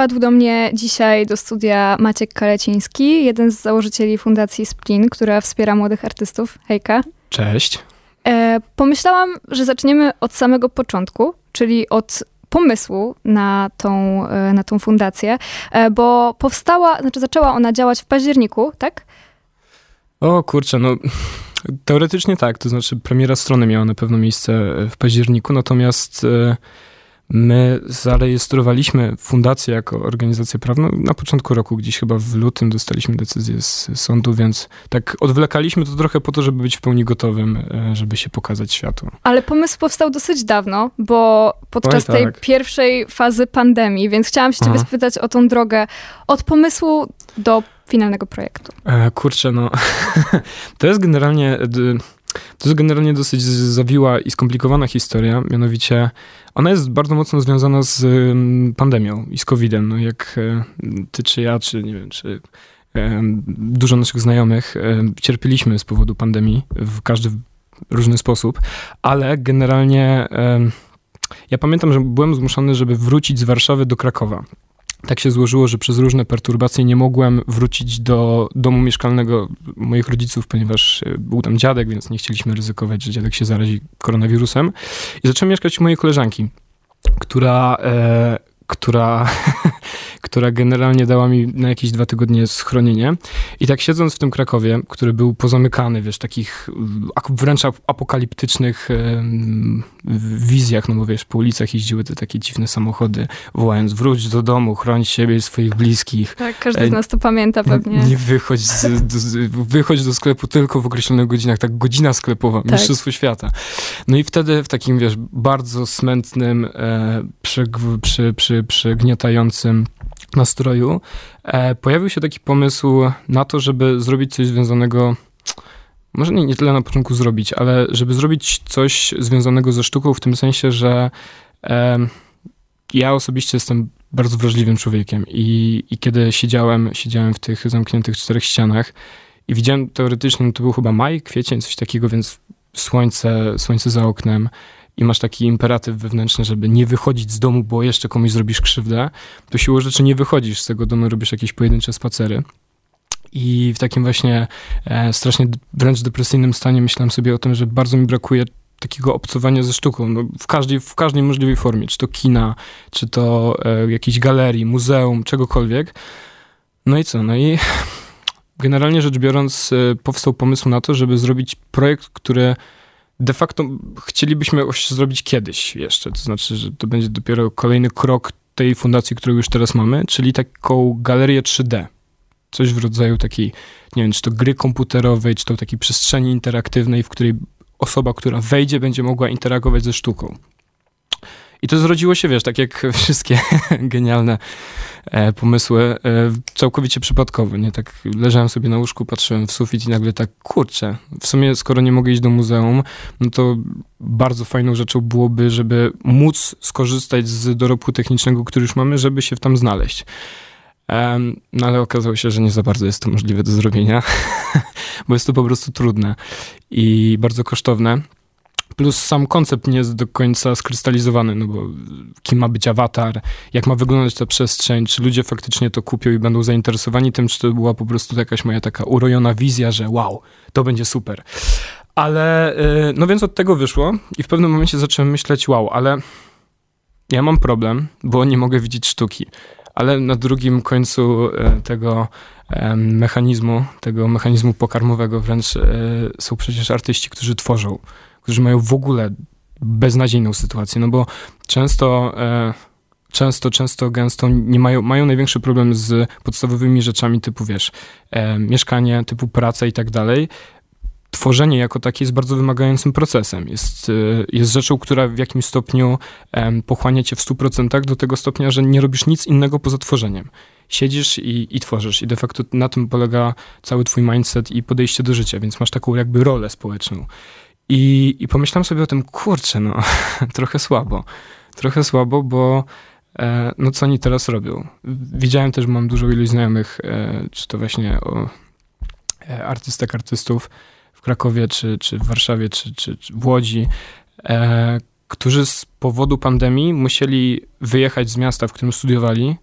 Wpadł do mnie dzisiaj do studia Maciek Kaleciński, jeden z założycieli Fundacji Splin, która wspiera młodych artystów. Hejka. Cześć. E, pomyślałam, że zaczniemy od samego początku, czyli od pomysłu na tą, e, na tą fundację, e, bo powstała, znaczy zaczęła ona działać w październiku, tak? O kurczę, no teoretycznie tak, to znaczy premiera strony miała na pewno miejsce w październiku, natomiast e, My zarejestrowaliśmy fundację jako organizację prawną na początku roku, gdzieś chyba w lutym dostaliśmy decyzję z sądu, więc tak odwlekaliśmy to trochę po to, żeby być w pełni gotowym, e, żeby się pokazać światu. Ale pomysł powstał dosyć dawno, bo podczas Oj, tak. tej pierwszej fazy pandemii, więc chciałam się ciebie Aha. spytać o tą drogę od pomysłu do finalnego projektu. E, kurczę, no to jest generalnie to jest generalnie dosyć zawiła i skomplikowana historia, mianowicie ona jest bardzo mocno związana z pandemią i z COVID-em. No jak e, ty czy ja, czy nie wiem, czy dużo naszych znajomych e, cierpieliśmy z powodu pandemii w każdy różny sposób, ale generalnie ja pamiętam, że byłem zmuszony, żeby wrócić z Warszawy do Krakowa tak się złożyło, że przez różne perturbacje nie mogłem wrócić do domu mieszkalnego moich rodziców, ponieważ e, był tam dziadek, więc nie chcieliśmy ryzykować, że dziadek się zarazi koronawirusem. I zacząłem mieszkać u mojej koleżanki, która, e, która która generalnie dała mi na jakieś dwa tygodnie schronienie. I tak siedząc w tym Krakowie, który był pozamykany, wiesz, takich wręcz apokaliptycznych wizjach, no bo wiesz, po ulicach jeździły te takie dziwne samochody, wołając wróć do domu, chroń siebie i swoich bliskich. Tak, każdy z nas to pamięta pewnie. Nie wychodź, z, do, wychodź do sklepu tylko w określonych godzinach, tak godzina sklepowa, tak. mistrzostwo świata. No i wtedy w takim, wiesz, bardzo smętnym, e, przy, przy, przy, przygniatającym nastroju, e, pojawił się taki pomysł na to, żeby zrobić coś związanego może nie, nie tyle na początku zrobić, ale żeby zrobić coś związanego ze sztuką w tym sensie, że e, ja osobiście jestem bardzo wrażliwym człowiekiem i, i kiedy siedziałem, siedziałem w tych zamkniętych czterech ścianach i widziałem teoretycznie, no to był chyba maj, kwiecień, coś takiego, więc słońce, słońce za oknem, i masz taki imperatyw wewnętrzny, żeby nie wychodzić z domu, bo jeszcze komuś zrobisz krzywdę, to siłą rzeczy nie wychodzisz z tego domu, robisz jakieś pojedyncze spacery. I w takim właśnie e, strasznie wręcz depresyjnym stanie myślałem sobie o tym, że bardzo mi brakuje takiego obcowania ze sztuką no, w, każdej, w każdej możliwej formie, czy to kina, czy to e, jakiejś galerii, muzeum, czegokolwiek. No i co? No i generalnie rzecz biorąc, e, powstał pomysł na to, żeby zrobić projekt, który de facto chcielibyśmy zrobić kiedyś jeszcze, to znaczy, że to będzie dopiero kolejny krok tej fundacji, którą już teraz mamy, czyli taką galerię 3D. Coś w rodzaju takiej, nie wiem, czy to gry komputerowej, czy to takiej przestrzeni interaktywnej, w której osoba, która wejdzie, będzie mogła interagować ze sztuką. I to zrodziło się, wiesz, tak jak wszystkie genialne e, pomysły, e, całkowicie przypadkowo, nie? Tak leżałem sobie na łóżku, patrzyłem w sufit i nagle tak, kurczę, w sumie skoro nie mogę iść do muzeum, no to bardzo fajną rzeczą byłoby, żeby móc skorzystać z dorobku technicznego, który już mamy, żeby się tam znaleźć. No ale okazało się, że nie za bardzo jest to możliwe do zrobienia, bo jest to po prostu trudne i bardzo kosztowne. Plus sam koncept nie jest do końca skrystalizowany, no bo kim ma być awatar, jak ma wyglądać ta przestrzeń, czy ludzie faktycznie to kupią i będą zainteresowani tym, czy to była po prostu jakaś moja taka urojona wizja, że wow, to będzie super. Ale, y, no więc od tego wyszło i w pewnym momencie zacząłem myśleć, wow, ale ja mam problem, bo nie mogę widzieć sztuki. Ale na drugim końcu y, tego mechanizmu, tego mechanizmu pokarmowego wręcz y, są przecież artyści, którzy tworzą którzy mają w ogóle beznadziejną sytuację, no bo często, e, często, często, gęsto nie mają, mają największy problem z podstawowymi rzeczami typu, wiesz, e, mieszkanie, typu praca i tak dalej. Tworzenie jako takie jest bardzo wymagającym procesem. Jest, e, jest rzeczą, która w jakimś stopniu e, pochłania cię w 100% do tego stopnia, że nie robisz nic innego poza tworzeniem siedzisz i, i tworzysz. I de facto na tym polega cały twój mindset i podejście do życia, więc masz taką jakby rolę społeczną. I, I pomyślałem sobie o tym, kurczę, no, trochę słabo. Trochę słabo, bo e, no co oni teraz robią? Widziałem też, mam dużo ilość znajomych, e, czy to właśnie o e, artystek, artystów w Krakowie, czy, czy w Warszawie, czy, czy, czy w Łodzi, e, którzy z powodu pandemii musieli wyjechać z miasta, w którym studiowali,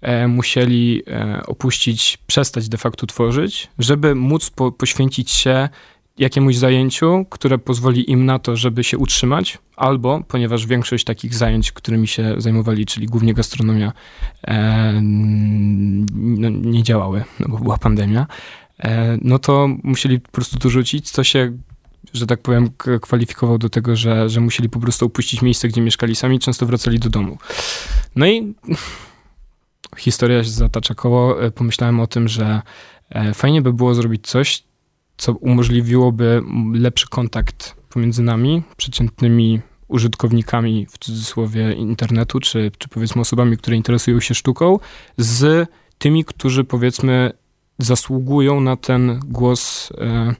e, musieli e, opuścić, przestać de facto tworzyć, żeby móc po, poświęcić się jakiemuś zajęciu, które pozwoli im na to, żeby się utrzymać, albo ponieważ większość takich zajęć, którymi się zajmowali, czyli głównie gastronomia, e, no, nie działały, no bo była pandemia, e, no to musieli po prostu to rzucić, co się że tak powiem, kwalifikował do tego, że, że musieli po prostu opuścić miejsce, gdzie mieszkali sami, często wracali do domu. No i historia się zatacza koło. E, pomyślałem o tym, że e, fajnie by było zrobić coś, co umożliwiłoby lepszy kontakt pomiędzy nami, przeciętnymi użytkownikami, w cudzysłowie, internetu, czy, czy powiedzmy osobami, które interesują się sztuką, z tymi, którzy powiedzmy zasługują na ten głos, e,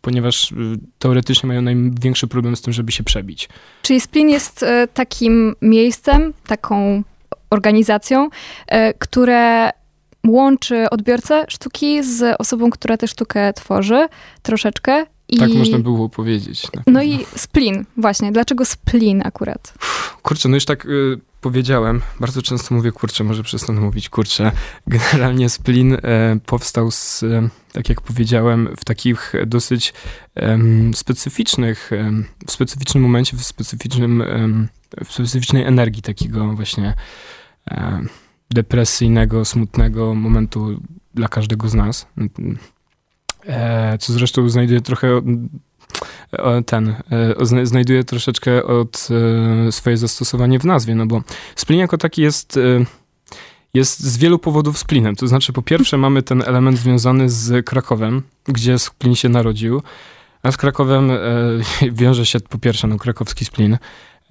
ponieważ e, teoretycznie mają największy problem z tym, żeby się przebić. Czyli Splin jest e, takim miejscem, taką organizacją, e, które łączy odbiorcę sztuki z osobą, która tę sztukę tworzy troszeczkę. I... Tak można było powiedzieć. No i splin, właśnie. Dlaczego splin akurat? Kurczę, no już tak y, powiedziałem, bardzo często mówię kurczę, może przestanę mówić kurczę. Generalnie splin y, powstał z, y, tak jak powiedziałem, w takich dosyć specyficznych, w specyficznym momencie, w specyficznym, w specyficznej energii takiego właśnie depresyjnego, smutnego momentu dla każdego z nas. E, co zresztą znajduje trochę ten, e, znajduje troszeczkę od e, swoje zastosowanie w nazwie, no bo splin jako taki jest jest z wielu powodów splinem. To znaczy, po pierwsze, mamy ten element związany z Krakowem, gdzie splin się narodził, a z Krakowem wiąże się po pierwsze no, krakowski splin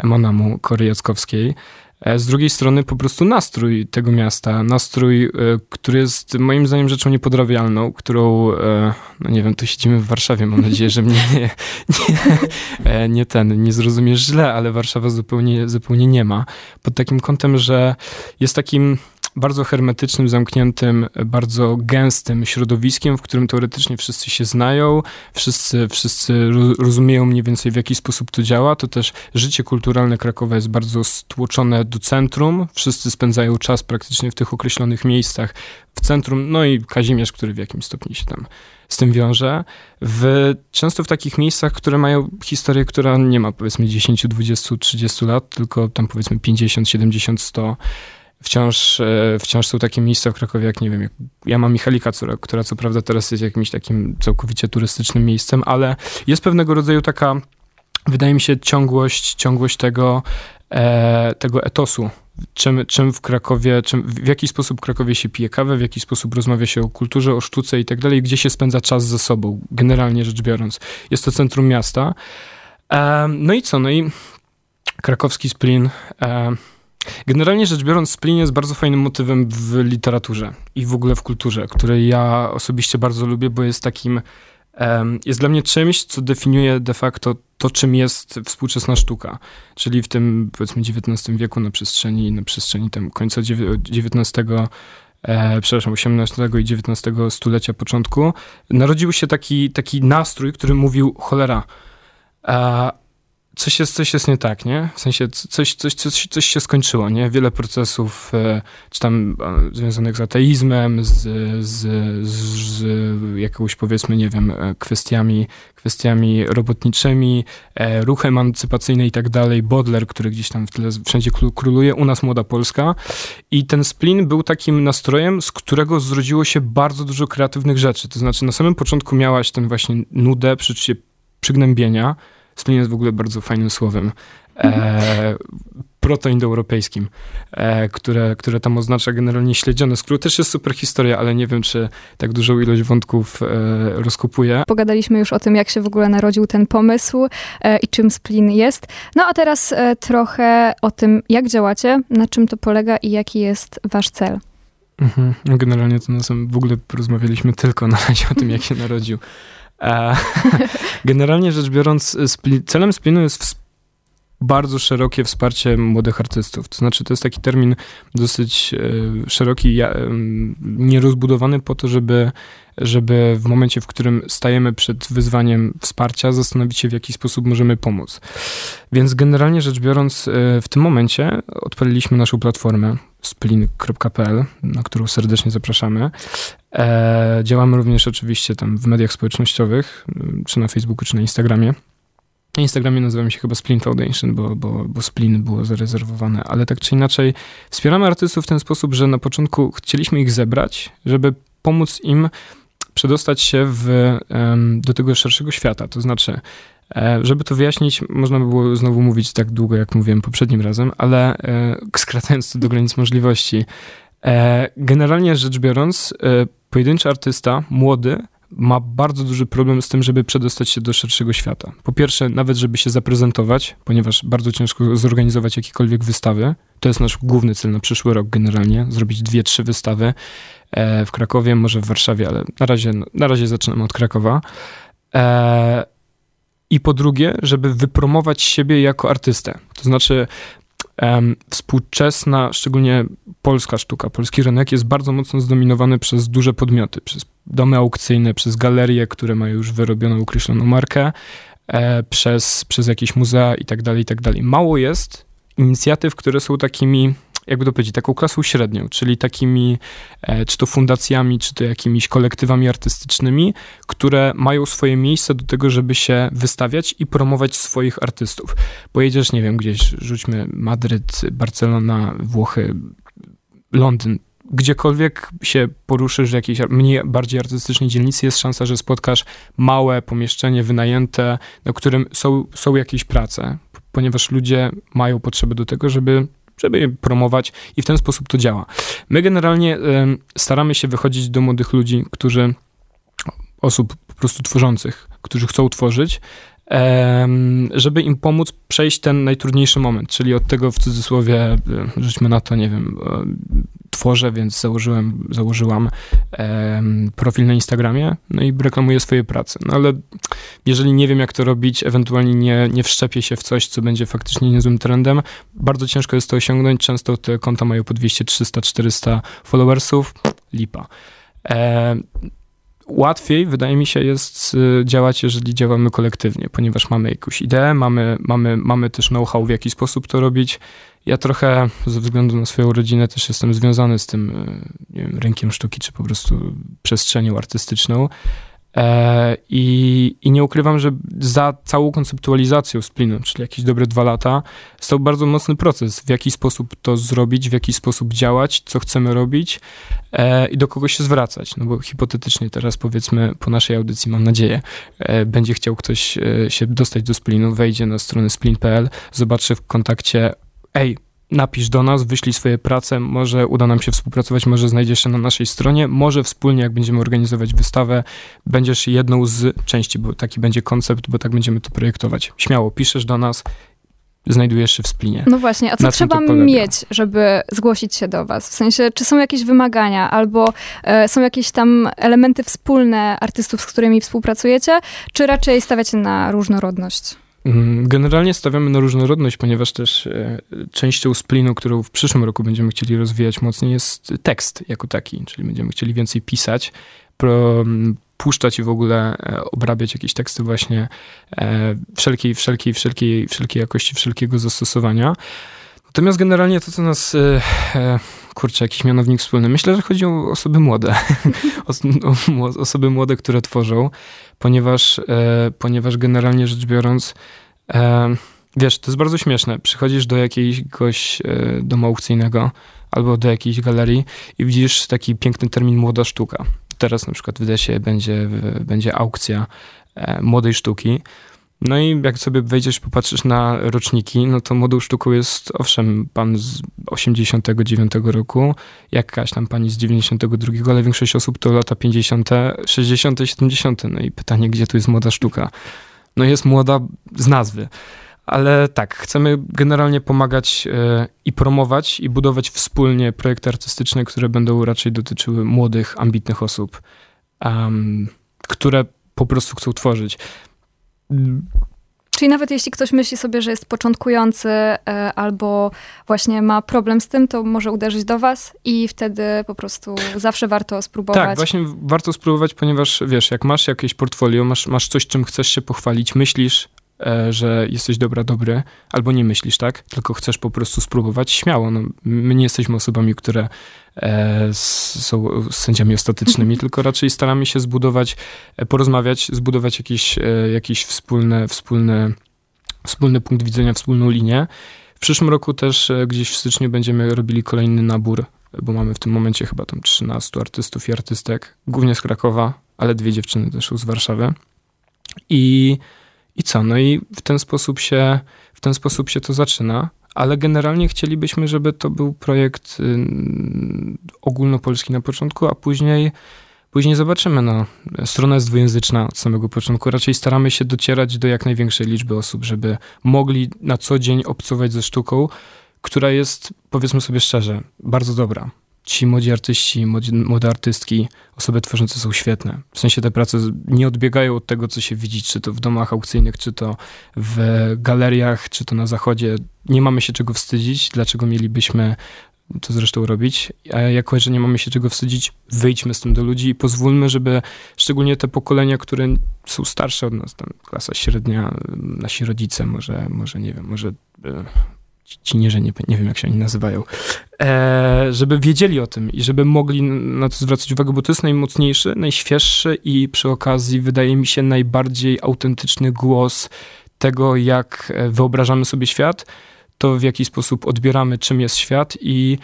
Monamu Kory Jackowskiej, E, z drugiej strony po prostu nastrój tego miasta, nastrój, e, który jest moim zdaniem rzeczą niepodrabialną, którą, e, no nie wiem, tu siedzimy w Warszawie, mam nadzieję, że mnie nie, nie, nie ten, nie zrozumiesz źle, ale Warszawa zupełnie, zupełnie nie ma. Pod takim kątem, że jest takim bardzo hermetycznym, zamkniętym, bardzo gęstym środowiskiem, w którym teoretycznie wszyscy się znają, wszyscy, wszyscy rozumieją mniej więcej w jaki sposób to działa. To też życie kulturalne Krakowa jest bardzo stłoczone do centrum. Wszyscy spędzają czas praktycznie w tych określonych miejscach w centrum, no i Kazimierz, który w jakimś stopniu się tam z tym wiąże. W, często w takich miejscach, które mają historię, która nie ma powiedzmy 10, 20, 30 lat, tylko tam powiedzmy 50, 70, 100 wciąż, e, wciąż są takie miejsca w Krakowie, jak nie wiem, jak ja mam Michalika, która, która co prawda teraz jest jakimś takim całkowicie turystycznym miejscem, ale jest pewnego rodzaju taka, wydaje mi się, ciągłość, ciągłość tego, e, tego etosu. Czym, czym w Krakowie, czym, w jaki sposób Krakowie się pije kawę, w jaki sposób rozmawia się o kulturze, o sztuce i tak dalej, gdzie się spędza czas ze sobą, generalnie rzecz biorąc. Jest to centrum miasta. E, no i co? No i krakowski splin. E, Generalnie rzecz biorąc, splin jest bardzo fajnym motywem w literaturze i w ogóle w kulturze, której ja osobiście bardzo lubię, bo jest takim, jest dla mnie czymś, co definiuje de facto to, czym jest współczesna sztuka. Czyli w tym, powiedzmy, XIX wieku na przestrzeni, na przestrzeni tam końca XIX e, przepraszam, XVIII i XIX stulecia początku, narodził się taki, taki nastrój, który mówił cholera, a coś jest, coś jest nie tak, nie? W sensie coś, coś, coś, coś się skończyło, nie? Wiele procesów, e, czy tam e, związanych z ateizmem, z, z, z jakąś powiedzmy, nie wiem, e, kwestiami, kwestiami robotniczymi, ruch emancypacyjny i tak dalej, Bodler, który gdzieś tam w tle wszędzie króluje, u nas Młoda Polska i ten splin był takim nastrojem, z którego zrodziło się bardzo dużo kreatywnych rzeczy, to znaczy na samym początku miałaś ten właśnie nudę, przeczucie przygnębienia, Splin jest w ogóle bardzo fajnym słowem. E, protoindoeuropejskim, e, które, które tam oznacza generalnie śledzione, z którego też jest super historia, ale nie wiem, czy tak dużą ilość wątków e, rozkopuje. Pogadaliśmy już o tym, jak się w ogóle narodził ten pomysł e, i czym splin jest. No a teraz e, trochę o tym, jak działacie, na czym to polega i jaki jest wasz cel. Mhm. Generalnie to nas w ogóle porozmawialiśmy tylko na razie o tym, jak się narodził. Generalnie rzecz biorąc, celem splinu jest bardzo szerokie wsparcie młodych artystów. To znaczy, to jest taki termin dosyć e, szeroki, nierozbudowany po to, żeby, żeby w momencie, w którym stajemy przed wyzwaniem wsparcia, zastanowić się, w jaki sposób możemy pomóc. Więc generalnie rzecz biorąc, e, w tym momencie odpaliliśmy naszą platformę splin.pl, na którą serdecznie zapraszamy. E, działamy również oczywiście tam w mediach społecznościowych, czy na Facebooku, czy na Instagramie. Na Instagramie nazywamy się chyba Splin Foundation, bo, bo, bo Splin było zarezerwowane, ale tak czy inaczej wspieramy artystów w ten sposób, że na początku chcieliśmy ich zebrać, żeby pomóc im przedostać się w, do tego szerszego świata. To znaczy, żeby to wyjaśnić, można by było znowu mówić tak długo, jak mówiłem poprzednim razem, ale e, skracając to do granic możliwości. E, generalnie rzecz biorąc, pojedynczy artysta, młody, ma bardzo duży problem z tym, żeby przedostać się do szerszego świata. Po pierwsze, nawet żeby się zaprezentować, ponieważ bardzo ciężko zorganizować jakiekolwiek wystawy. To jest nasz główny cel na przyszły rok generalnie, zrobić dwie, trzy wystawy e, w Krakowie, może w Warszawie, ale na razie, na razie zaczynamy od Krakowa. I po drugie, żeby wypromować siebie jako artystę. To znaczy, współczesna, szczególnie polska sztuka, polski rynek jest bardzo mocno zdominowany przez duże podmioty, przez domy aukcyjne, przez galerie, które mają już wyrobioną, określoną markę, e, przez, przez jakieś muzea i tak dalej, i tak dalej. Mało jest inicjatyw, które są takimi jakby to powiedzieć, taką klasą średnią, czyli takimi, e, czy to fundacjami, czy to jakimiś kolektywami artystycznymi, które mają swoje miejsce do tego, żeby się wystawiać i promować swoich artystów. Pojedziesz, nie wiem, gdzieś, rzućmy Madryt, Barcelona, Włochy, Londyn, gdziekolwiek się poruszysz w jakiejś mniej, bardziej artystycznej dzielnicy, jest szansa, że spotkasz małe pomieszczenie wynajęte, na którym są, są jakieś prace, ponieważ ludzie mają potrzebę do tego, żeby żeby je promować i w ten sposób to działa. My generalnie staramy się wychodzić do młodych ludzi, którzy, osób po prostu tworzących, którzy chcą tworzyć, żeby im pomóc przejść ten najtrudniejszy moment, czyli od tego w cudzysłowie, e, rzućmy na to, nie wiem, e, tworzę, więc założyłem, założyłam profil na Instagramie, no i reklamuję swoje prace. No ale jeżeli nie wiem, jak to robić, ewentualnie nie, nie wszczepię się w coś, co będzie faktycznie niezłym trendem, bardzo ciężko jest to osiągnąć. Często te konta mają po 200, 300, 400 followersów, lipa. Łatwiej, wydaje mi się, jest y, działać, jeżeli działamy kolektywnie, ponieważ mamy jakąś ideę, mamy, mamy, mamy też know-how, w jaki sposób to robić. Ja trochę ze względu na swoją rodzinę też jestem związany z tym y, wiem, rynkiem sztuki, czy po prostu przestrzenią artystyczną. E, I, I nie ukrywam, że za całą konceptualizacją splinu, czyli jakieś dobre dwa lata, stał bardzo mocny proces, w jaki sposób to zrobić, w jaki sposób działać, co chcemy robić e, i do kogo się zwracać. No bo hipotetycznie teraz powiedzmy po naszej audycji, mam nadzieję, e, będzie chciał ktoś się dostać do splinu, wejdzie na stronę splin.pl, zobaczy w kontakcie, ej, napisz do nas, wyślij swoje prace, może uda nam się współpracować, może znajdziesz się na naszej stronie, może wspólnie, jak będziemy organizować wystawę, będziesz jedną z części, bo taki będzie koncept, bo tak będziemy to projektować. Śmiało piszesz do nas, znajdujesz się w splinie. No właśnie, a co trzeba mieć, żeby zgłosić się do was? W sensie, czy są jakieś wymagania, albo e, są jakieś tam elementy wspólne artystów, z którymi współpracujecie, czy raczej stawiacie na różnorodność? Mm, generalnie stawiamy na różnorodność, ponieważ też e, częścią splinu, którą w przyszłym roku będziemy chcieli rozwijać mocniej, jest tekst jako taki, czyli będziemy chcieli więcej pisać, pro, puszczać i w ogóle e, obrabiać jakieś teksty właśnie e, wszelkiej, wszelkiej, wszelkiej, wszelkiej jakości, wszelkiego zastosowania. Natomiast generalnie to, co nas, kurczę, jakiś mianownik wspólny, myślę, że chodzi o osoby młode. o, osoby młode, które tworzą, ponieważ, e, ponieważ generalnie rzecz biorąc, e, wiesz, to jest bardzo śmieszne. Przychodzisz do jakiegoś e, domu aukcyjnego albo do jakiejś galerii i widzisz taki piękny termin młoda sztuka. Teraz na przykład w Desie będzie, będzie aukcja młodej sztuki. No i jak sobie wejdziesz, popatrzysz na roczniki, no to młodą sztuką jest, owszem, pan z 89 roku, jakaś tam pani z 92, ale większość osób to lata 50., 60., 70. No i pytanie, gdzie tu jest młoda sztuka? No jest młoda z nazwy. Ale tak, chcemy generalnie pomagać e, i promować i budować wspólnie projekty artystyczne, które będą raczej dotyczyły młodych, ambitnych osób, um, które po prostu chcą tworzyć. Czyli nawet jeśli ktoś myśli sobie, że jest początkujący e, albo właśnie ma problem z tym, to może uderzyć do was i wtedy po prostu zawsze warto spróbować. Tak, właśnie warto spróbować, ponieważ wiesz, jak masz jakieś portfolio, masz, masz coś, czym chcesz się pochwalić, myślisz, że jesteś dobra, dobry, albo nie myślisz tak, tylko chcesz po prostu spróbować śmiało. No, my nie jesteśmy osobami, które e, są sędziami ostatecznymi, tylko raczej staramy się zbudować, e, porozmawiać, zbudować jakiś, e, jakiś wspólny, wspólny, wspólny punkt widzenia, wspólną linię. W przyszłym roku też e, gdzieś w styczniu będziemy robili kolejny nabór bo mamy w tym momencie chyba tam 13 artystów i artystek, głównie z Krakowa, ale dwie dziewczyny też z Warszawy. I, I co? No i w ten sposób się, w ten sposób się to zaczyna, ale generalnie chcielibyśmy, żeby to był projekt ogólnopolski na początku, a później Później zobaczymy. No, strona jest dwujęzyczna od samego początku. Raczej staramy się docierać do jak największej liczby osób, żeby mogli na co dzień obcować ze sztuką, która jest, powiedzmy sobie szczerze, bardzo dobra. Ci młodzi artyści, młodzi, młode artystki, osoby tworzące są świetne. W sensie te prace nie odbiegają od tego, co się widzi, czy to w domach aukcyjnych, czy to w galeriach, czy to na zachodzie. Nie mamy się czego wstydzić. Dlaczego mielibyśmy to zresztą robić. A jako, że nie mamy się czego wstydzić, wyjdźmy z tym do ludzi i pozwólmy, żeby szczególnie te pokolenia, które są starsze od nas, tam klasa średnia, nasi rodzice, może, może nie wiem, może e, ci nie, nie, wiem jak się oni nazywają, e, żeby wiedzieli o tym i żeby mogli na to zwracać uwagę, bo to jest najmocniejszy, najświeższy i przy okazji wydaje mi się najbardziej autentyczny głos tego, jak e, wyobrażamy sobie świat, to w jaki sposób odbieramy, czym jest świat i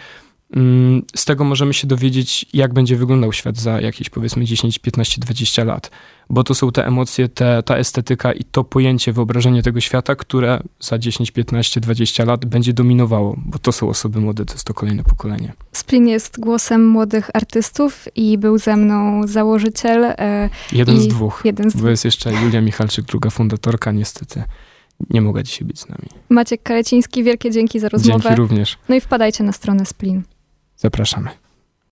z tego możemy się dowiedzieć, jak będzie wyglądał świat za jakieś powiedzmy 10, 15, 20 lat bo to są te emocje, te, ta estetyka i to pojęcie, wyobrażenie tego świata, które za 10, 15, 20 lat będzie dominowało, bo to są osoby młode, to jest to kolejne pokolenie. Splin jest głosem młodych artystów i był ze mną założyciel. E, jeden z dwóch, jeden z bo jest jeszcze Julia Michalczyk, druga fundatorka, niestety nie mogła dzisiaj być z nami. Maciek Kaleciński, wielkie dzięki za rozmowę. Dzięki również. No i wpadajcie na stronę Splin. Zapraszamy.